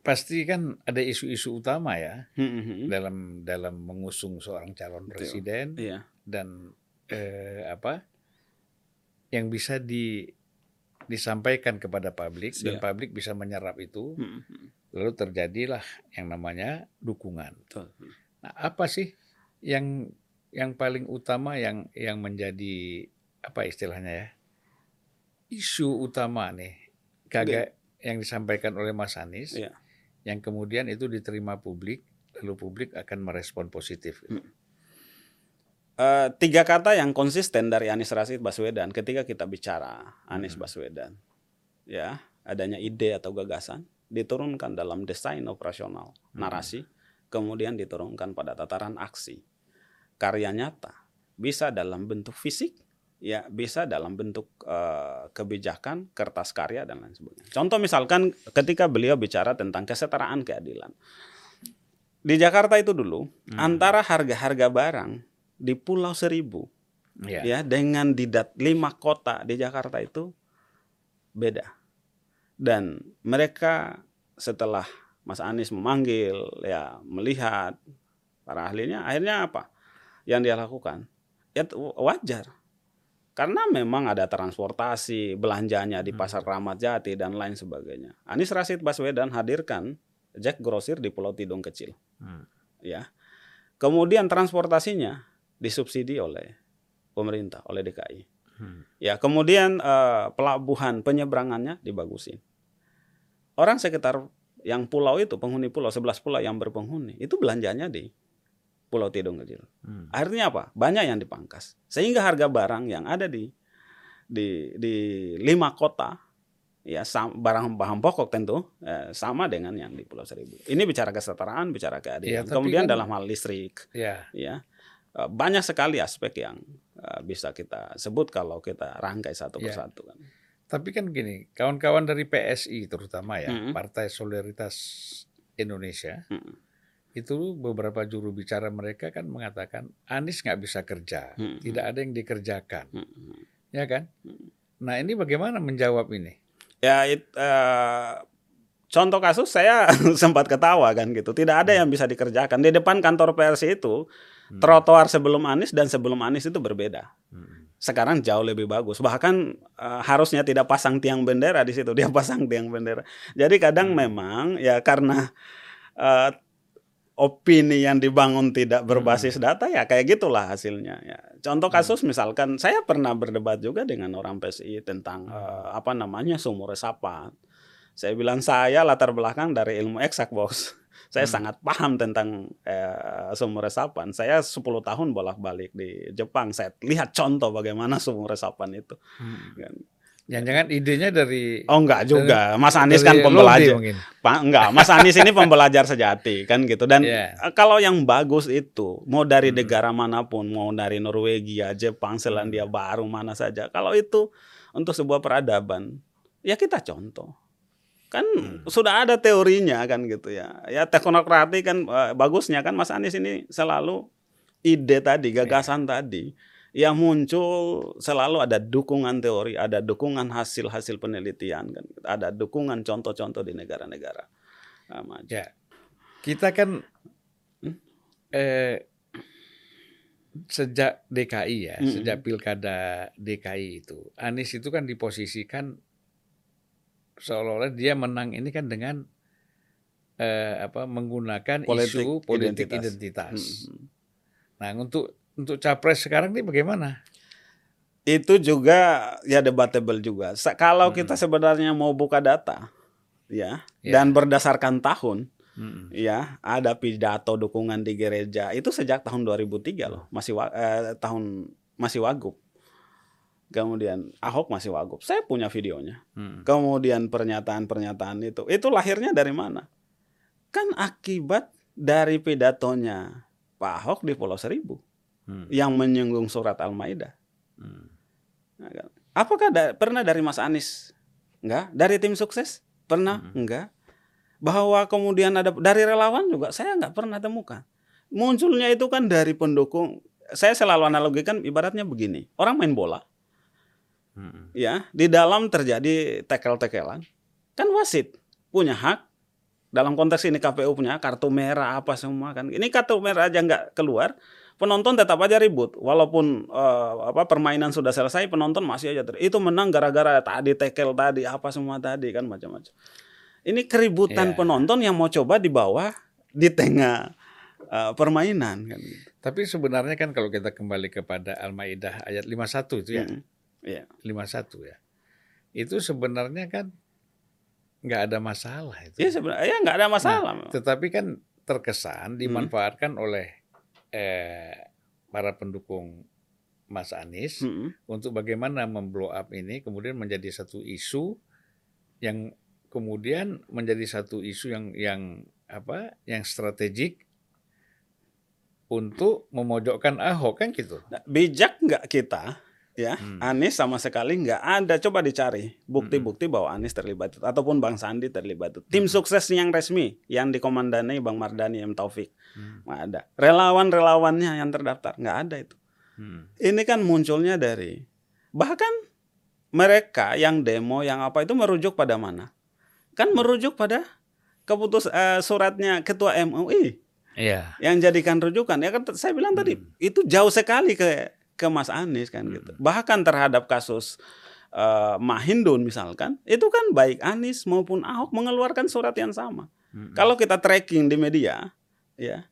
pasti kan ada isu-isu utama ya Hmm, hmm, hmm. dalam dalam mengusung seorang calon Betul. presiden Iya. dan eh, apa yang bisa di disampaikan kepada publik dan Iya. publik bisa menyerap itu Hmm, hmm. lalu terjadilah yang namanya dukungan. Betul. Nah, apa sih yang yang paling utama yang yang menjadi apa istilahnya ya? Isu utama nih kagak yang disampaikan oleh Mas Anies Iya. Yang kemudian itu diterima publik lalu publik akan merespon positif. Hmm. Eh, tiga kata yang konsisten dari Anies Rashid Baswedan ketika kita bicara Anies Hmm. Baswedan, ya adanya ide atau gagasan diturunkan dalam desain operasional Hmm. narasi, kemudian diturunkan pada tataran aksi, karya nyata, bisa dalam bentuk fisik, ya bisa dalam bentuk eh, kebijakan, kertas karya dan lain sebagainya. Contoh misalkan ketika beliau bicara tentang kesetaraan keadilan, di Jakarta itu dulu Hmm. antara harga-harga barang di Pulau Seribu Ya. ya dengan di dat lima kota di Jakarta itu beda dan mereka setelah Mas Anies memanggil ya melihat para ahlinya akhirnya apa yang dia lakukan ya wajar karena memang ada transportasi belanjanya di Hmm. pasar Ramat Jati dan lain sebagainya Anies Rashid Baswedan hadirkan Jack Grosir di Pulau Tidung kecil Hmm. ya. Kemudian transportasinya disubsidi oleh pemerintah, oleh DKI. Hmm. Ya, kemudian eh, pelabuhan penyeberangannya dibagusin. Orang sekitar yang pulau itu, penghuni pulau, 11 pulau yang berpenghuni, itu belanjanya di Pulau Tidung kecil. Hmm. Akhirnya apa? Banyak yang dipangkas. Sehingga harga barang yang ada di di di lima kota ya sam- barang bahan pokok tentu eh, sama dengan yang di Pulau Seribu. Ini bicara kesetaraan, bicara keadilan. Ya, Kemudian kan- dalam hal listrik Ya. ya eh, banyak sekali aspek yang eh, bisa kita sebut kalau kita rangkai satu Ya. persatu kan. Tapi kan gini, kawan-kawan dari PSI terutama ya, Mm-mm. Partai Solidaritas Indonesia, Mm-mm. Itu beberapa juru bicara mereka kan mengatakan Anies nggak bisa kerja, Mm-mm. tidak ada yang dikerjakan, Mm-mm. ya kan? Mm. Nah ini bagaimana menjawab ini? Ya it, eh, contoh kasus saya sempat ketawa kan gitu. Tidak ada yang bisa dikerjakan di depan kantor PRC itu Hmm. trotoar sebelum Anies dan sebelum Anies itu berbeda. Hmm. Sekarang jauh lebih bagus. Bahkan eh, harusnya tidak pasang tiang bendera di situ, dia pasang tiang bendera. Jadi kadang Hmm. memang ya karena eh, opini yang dibangun tidak berbasis data ya kayak gitulah hasilnya. Ya. Contoh kasus misalkan saya pernah berdebat juga dengan orang PSI tentang eh, apa namanya sumur resapan. Saya bilang saya latar belakang dari ilmu eksak bos. Saya Hmm. sangat paham tentang eh, sumur resapan. Saya 10 tahun bolak-balik di Jepang. Saya lihat contoh bagaimana sumur resapan itu. Kan. Jangan-jangan idenya dari Oh enggak juga. Mas Anies kan pembelajar. Pak, enggak, Mas Anies ini pembelajar sejati kan gitu. Dan Iya. eh, kalau yang bagus itu mau dari Hmm. negara mana pun, mau dari Norwegia, Jepang, Selandia Hmm. Baru mana saja. Kalau itu untuk sebuah peradaban, ya kita contoh. Kan Hmm. sudah ada teorinya kan gitu ya. Ya teknokrati kan eh, bagusnya kan Mas Anies ini selalu ide tadi, gagasan tadi yang muncul selalu ada dukungan teori, ada dukungan hasil-hasil penelitian kan, ada dukungan contoh-contoh di negara-negara maju. Ya, kita kan Hmm? eh, sejak DKI ya, Mm-mm. sejak pilkada DKI itu, Anies itu kan diposisikan seolah-olah dia menang ini kan dengan eh, apa menggunakan Politik isu politik identitas. Hmm. Hmm. identitas. Mm-mm. Nah, untuk untuk capres sekarang ini bagaimana? itu juga ya debatable juga. Sa- Kalau Hmm. kita sebenarnya mau buka data, ya, Ya. dan berdasarkan tahun, Mm-mm. ya, ada pidato dukungan di gereja itu sejak tahun 2003 loh, masih wa- eh, tahun masih wagub. Kemudian Ahok masih wagub. Saya punya videonya. Mm-mm. Kemudian pernyataan-pernyataan itu, itu lahirnya dari mana? Kan akibat dari pidatonya Pak Ahok di Pulau Seribu Mm. yang menyinggung surat Al-Maidah. Mm. Nah, kan. Apakah da- pernah dari Mas Anies? Enggak. Dari tim sukses? Pernah? Mm. Enggak. Bahwa kemudian ada dari relawan juga saya nggak pernah temukan. Munculnya itu kan dari pendukung. Saya selalu analogikan ibaratnya begini. Orang main bola, Mm-mm. ya, di dalam terjadi tekel-tekelan. Kan wasit punya hak dalam konteks ini KPU punya kartu merah apa semua kan. Ini kartu merah aja nggak keluar, penonton tetap aja ribut. Walaupun eh, apa permainan sudah selesai, penonton masih aja ter- itu menang gara-gara tadi tekel tadi apa semua tadi kan macam-macam. Ini keributan Iya. penonton yang mau coba di bawah di tengah eh, permainan kan. Tapi sebenarnya kan kalau kita kembali kepada Al-Maidah ayat 51 itu ya, Mm. Iya. 51 ya. Itu sebenarnya kan nggak ada masalah itu. Iya sebenarnya ya nggak ada masalah. Nah, tetapi kan terkesan dimanfaatkan oleh eh, para pendukung Mas Anies Mm-mm. untuk bagaimana memblow up ini kemudian menjadi satu isu yang kemudian menjadi satu isu yang yang apa yang strategik untuk memojokkan Ahok kan gitu. Nah, bijak nggak kita ya Hmm. Anies sama sekali nggak ada. Coba dicari bukti-bukti bahwa Anies terlibat ataupun Bang Sandi terlibat. Tim sukses yang resmi yang dikomandani Bang Mardani M. Taufik. Hmm. nggak ada. Relawan-relawannya yang terdaftar nggak ada itu. Hmm. ini kan munculnya dari bahkan mereka yang demo yang apa itu merujuk pada mana? Kan merujuk pada keputus eh, suratnya ketua MUI Iya. yang jadikan rujukan. Ya kan saya bilang tadi Hmm. itu jauh sekali ke ke Mas Anies kan gitu bahkan terhadap kasus eh, Mahindun misalkan itu kan baik Anies maupun Ahok mengeluarkan surat yang sama Hmm. kalau kita tracking di media ya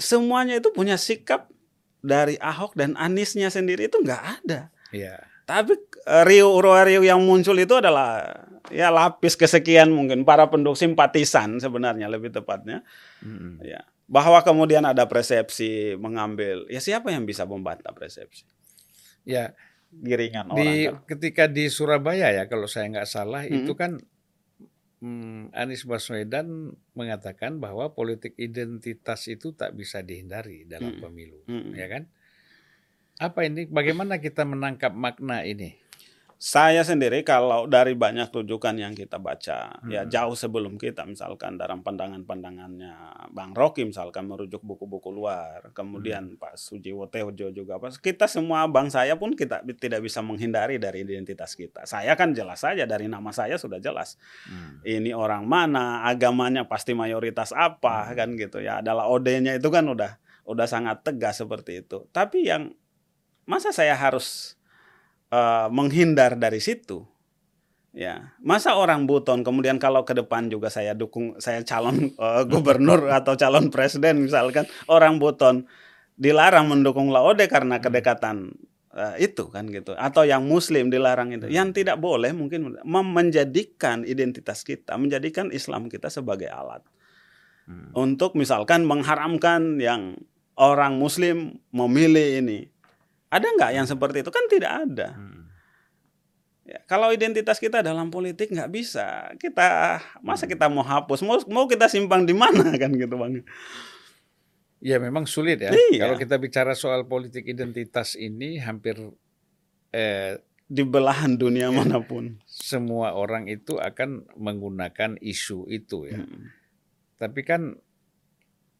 semuanya itu punya sikap dari Ahok dan Aniesnya sendiri itu nggak ada Iya. tapi eh, Rio Rio yang muncul itu adalah ya lapis kesekian mungkin para pendukung simpatisan sebenarnya lebih tepatnya Hmm. ya bahwa kemudian ada persepsi mengambil ya siapa yang bisa membantah persepsi Ya, giringan di orang kan ketika di Surabaya ya kalau saya nggak salah Hmm. itu kan hmm, Anies Baswedan mengatakan bahwa politik identitas itu tak bisa dihindari dalam Hmm. pemilu, Mm-mm. ya kan? Apa ini? Bagaimana kita menangkap makna ini? Saya sendiri kalau dari banyak rujukan yang kita baca ya Hmm. jauh sebelum kita misalkan dalam pandangan-pandangannya Bang Rocky misalkan merujuk buku-buku luar kemudian Pak Sujiwo Tejo juga apa kita semua bang saya pun kita tidak bisa menghindari dari identitas kita saya kan jelas saja dari nama saya sudah jelas Hmm. ini orang mana, agamanya pasti mayoritas apa kan gitu ya. Adalah OD-nya itu kan udah udah sangat tegas seperti itu. Tapi yang masa saya harus eh, menghindar dari situ? Ya, masa orang buton kemudian kalau ke depan juga saya dukung saya calon eh, gubernur atau calon presiden misalkan orang buton dilarang mendukung Laode karena kedekatan eh, itu kan gitu. Atau yang muslim dilarang itu. Yang tidak boleh mungkin menjadikan identitas kita menjadikan Islam kita sebagai alat. Hmm. untuk misalkan mengharamkan yang orang muslim memilih ini ada nggak yang seperti itu kan tidak ada Hmm. Ya, kalau identitas kita dalam politik nggak bisa kita masa kita mau hapus mau mau kita simpang di mana kan gitu bang Ya memang sulit ya. Iya. Kalau kita bicara soal politik identitas ini hampir eh, di belahan dunia mana pun semua orang itu akan menggunakan isu itu ya. Hmm. Tapi kan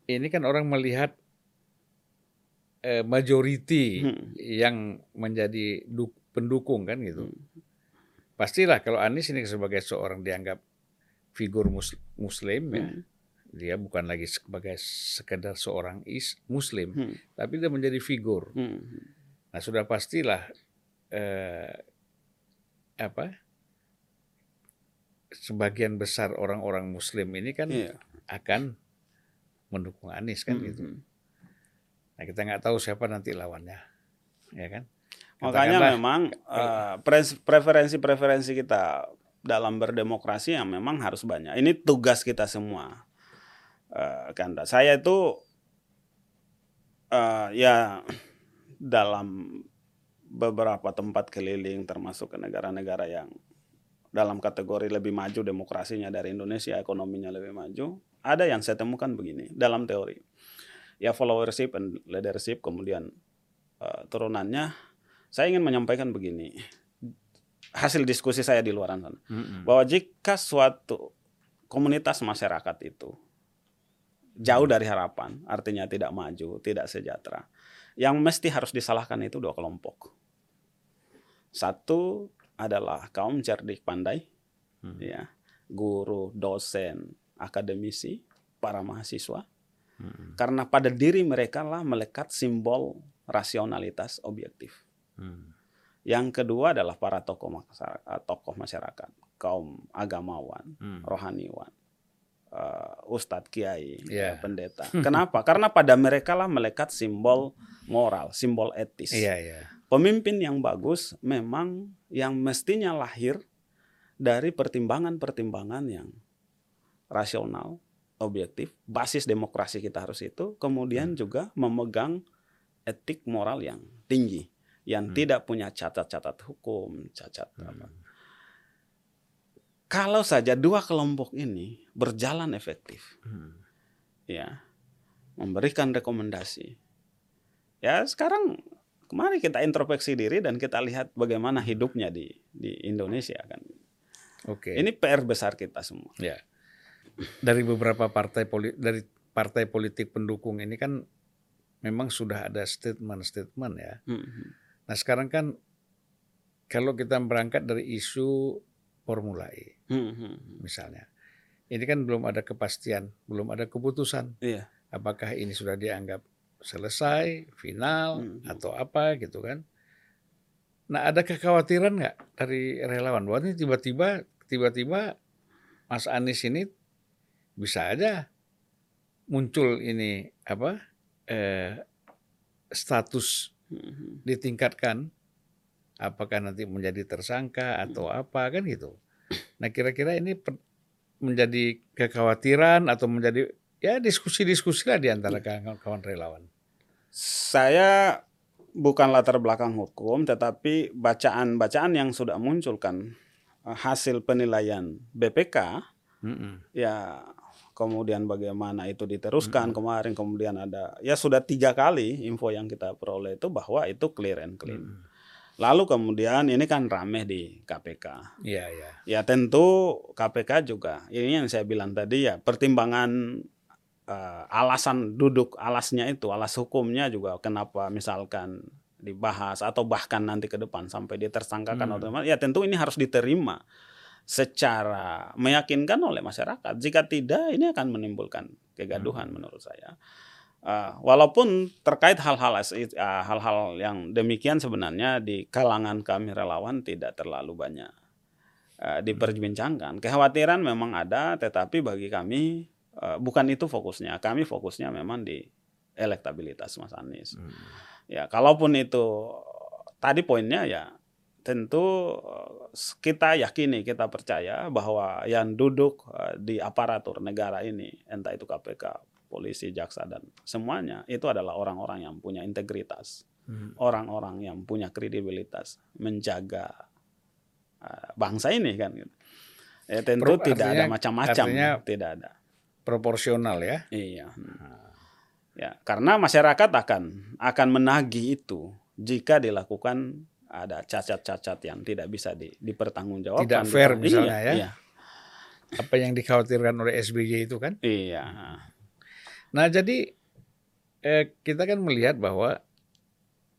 ini kan orang melihat eh, majority Hmm. yang menjadi du- pendukung kan gitu. Hmm. Pastilah kalau Anies ini sebagai seorang dianggap figur mus- muslim ya. Hmm. Dia bukan lagi sebagai sekedar seorang is muslim, Hmm. tapi dia menjadi figur. Hmm. Nah, sudah pastilah eh, apa? Sebagian besar orang-orang muslim ini kan Iya. akan mendukung Anies kan Hmm. gitu. Nah, kita nggak tahu siapa nanti lawannya. Ya kan? Makanya memang pres- preferensi-preferensi kita dalam berdemokrasi yang memang harus banyak. Ini tugas kita semua. Eh, Kanda, saya itu eh, ya dalam beberapa tempat keliling termasuk ke negara-negara yang dalam kategori lebih maju demokrasinya dari Indonesia, ekonominya lebih maju, ada yang saya temukan begini dalam teori. Ya followership and leadership kemudian eh, turunannya saya ingin menyampaikan begini. Hasil diskusi saya di luar sana Mm-mm. bahwa jika suatu komunitas masyarakat itu jauh dari harapan, artinya tidak maju, tidak sejahtera, yang mesti harus disalahkan itu dua kelompok. Satu adalah kaum cerdik pandai, Hmm. ya, guru, dosen, akademisi, para mahasiswa, Karena pada diri mereka lah melekat simbol rasionalitas objektif. Mm. Yang kedua adalah para tokoh masyarakat, tokoh masyarakat kaum agamawan, Mm. rohaniwan, eh, ustadz, kiai, Iya. pendeta. Kenapa? Karena pada mereka lah melekat simbol moral, simbol etis. Iya, iya. Pemimpin yang bagus memang yang mestinya lahir dari pertimbangan-pertimbangan yang rasional, objektif, basis demokrasi kita harus itu, kemudian juga memegang etik moral yang tinggi, yang Hmm. tidak punya cacat-cacat hukum, cacat apa. Hmm. Kalau saja dua kelompok ini berjalan efektif, Mm. ya, memberikan rekomendasi. Ya sekarang kemari kita introspeksi diri dan kita lihat bagaimana hidupnya di di Indonesia kan. Oke. Ini PR besar kita semua. Ya. Dari beberapa partai politik dari partai politik pendukung ini kan memang sudah ada statement-statement ya. Mhm. Nah, sekarang kan kalau kita berangkat dari isu Formula E Mhm. misalnya. Ini kan belum ada kepastian, belum ada keputusan Iya. apakah ini sudah dianggap selesai, final Mhm. atau apa gitu kan. Nah, ada kekhawatiran nggak dari relawan bahwa ini tiba-tiba tiba-tiba Mas Anies ini bisa aja muncul ini apa eh, status Mhm. ditingkatkan apakah nanti menjadi tersangka atau apa kan gitu. Nah kira-kira ini menjadi kekhawatiran atau menjadi ya diskusi-diskusi lah di antara kawan-kawan relawan. Saya bukan latar belakang hukum, tetapi bacaan-bacaan yang sudah munculkan eh, hasil penilaian BPK Mm-mm. ya kemudian bagaimana itu diteruskan kemarin kemudian ada ya sudah tiga kali info yang kita peroleh itu bahwa itu clear and clean Mm-mm. lalu kemudian ini kan rame di KPK Iya iya. ya tentu KPK juga ini yang saya bilang tadi ya pertimbangan eh, alasan duduk alasnya itu alas hukumnya juga kenapa misalkan dibahas atau bahkan nanti ke depan sampai ditersangkakan Hmm. otomatis ya tentu ini harus diterima secara meyakinkan oleh masyarakat jika tidak ini akan menimbulkan kegaduhan menurut saya Eh, walaupun terkait hal-hal eh, hal-hal yang demikian sebenarnya di kalangan kami relawan tidak terlalu banyak eh, diperbincangkan. Kekhawatiran memang ada, tetapi bagi kami eh, bukan itu fokusnya. Kami fokusnya memang di elektabilitas Mas Anies. Mm. Ya, kalaupun itu tadi poinnya ya tentu eh, kita yakini, kita percaya bahwa yang duduk eh, di aparatur negara ini, entah itu KPK, polisi, jaksa dan semuanya itu adalah orang-orang yang punya integritas, Mm. orang-orang yang punya kredibilitas menjaga eh, bangsa ini kan gitu. Ya, tentu Pro- tidak ada macam-macam, tidak ada. Proporsional ya. Iya. Ya, karena masyarakat akan akan menagih itu jika dilakukan ada cacat-cacat yang tidak bisa di, dipertanggungjawabkan. Tidak fair Iya, misalnya ya. Iya. Apa yang dikhawatirkan oleh SBY itu kan. Iya. Nah jadi eh, kita kan melihat bahwa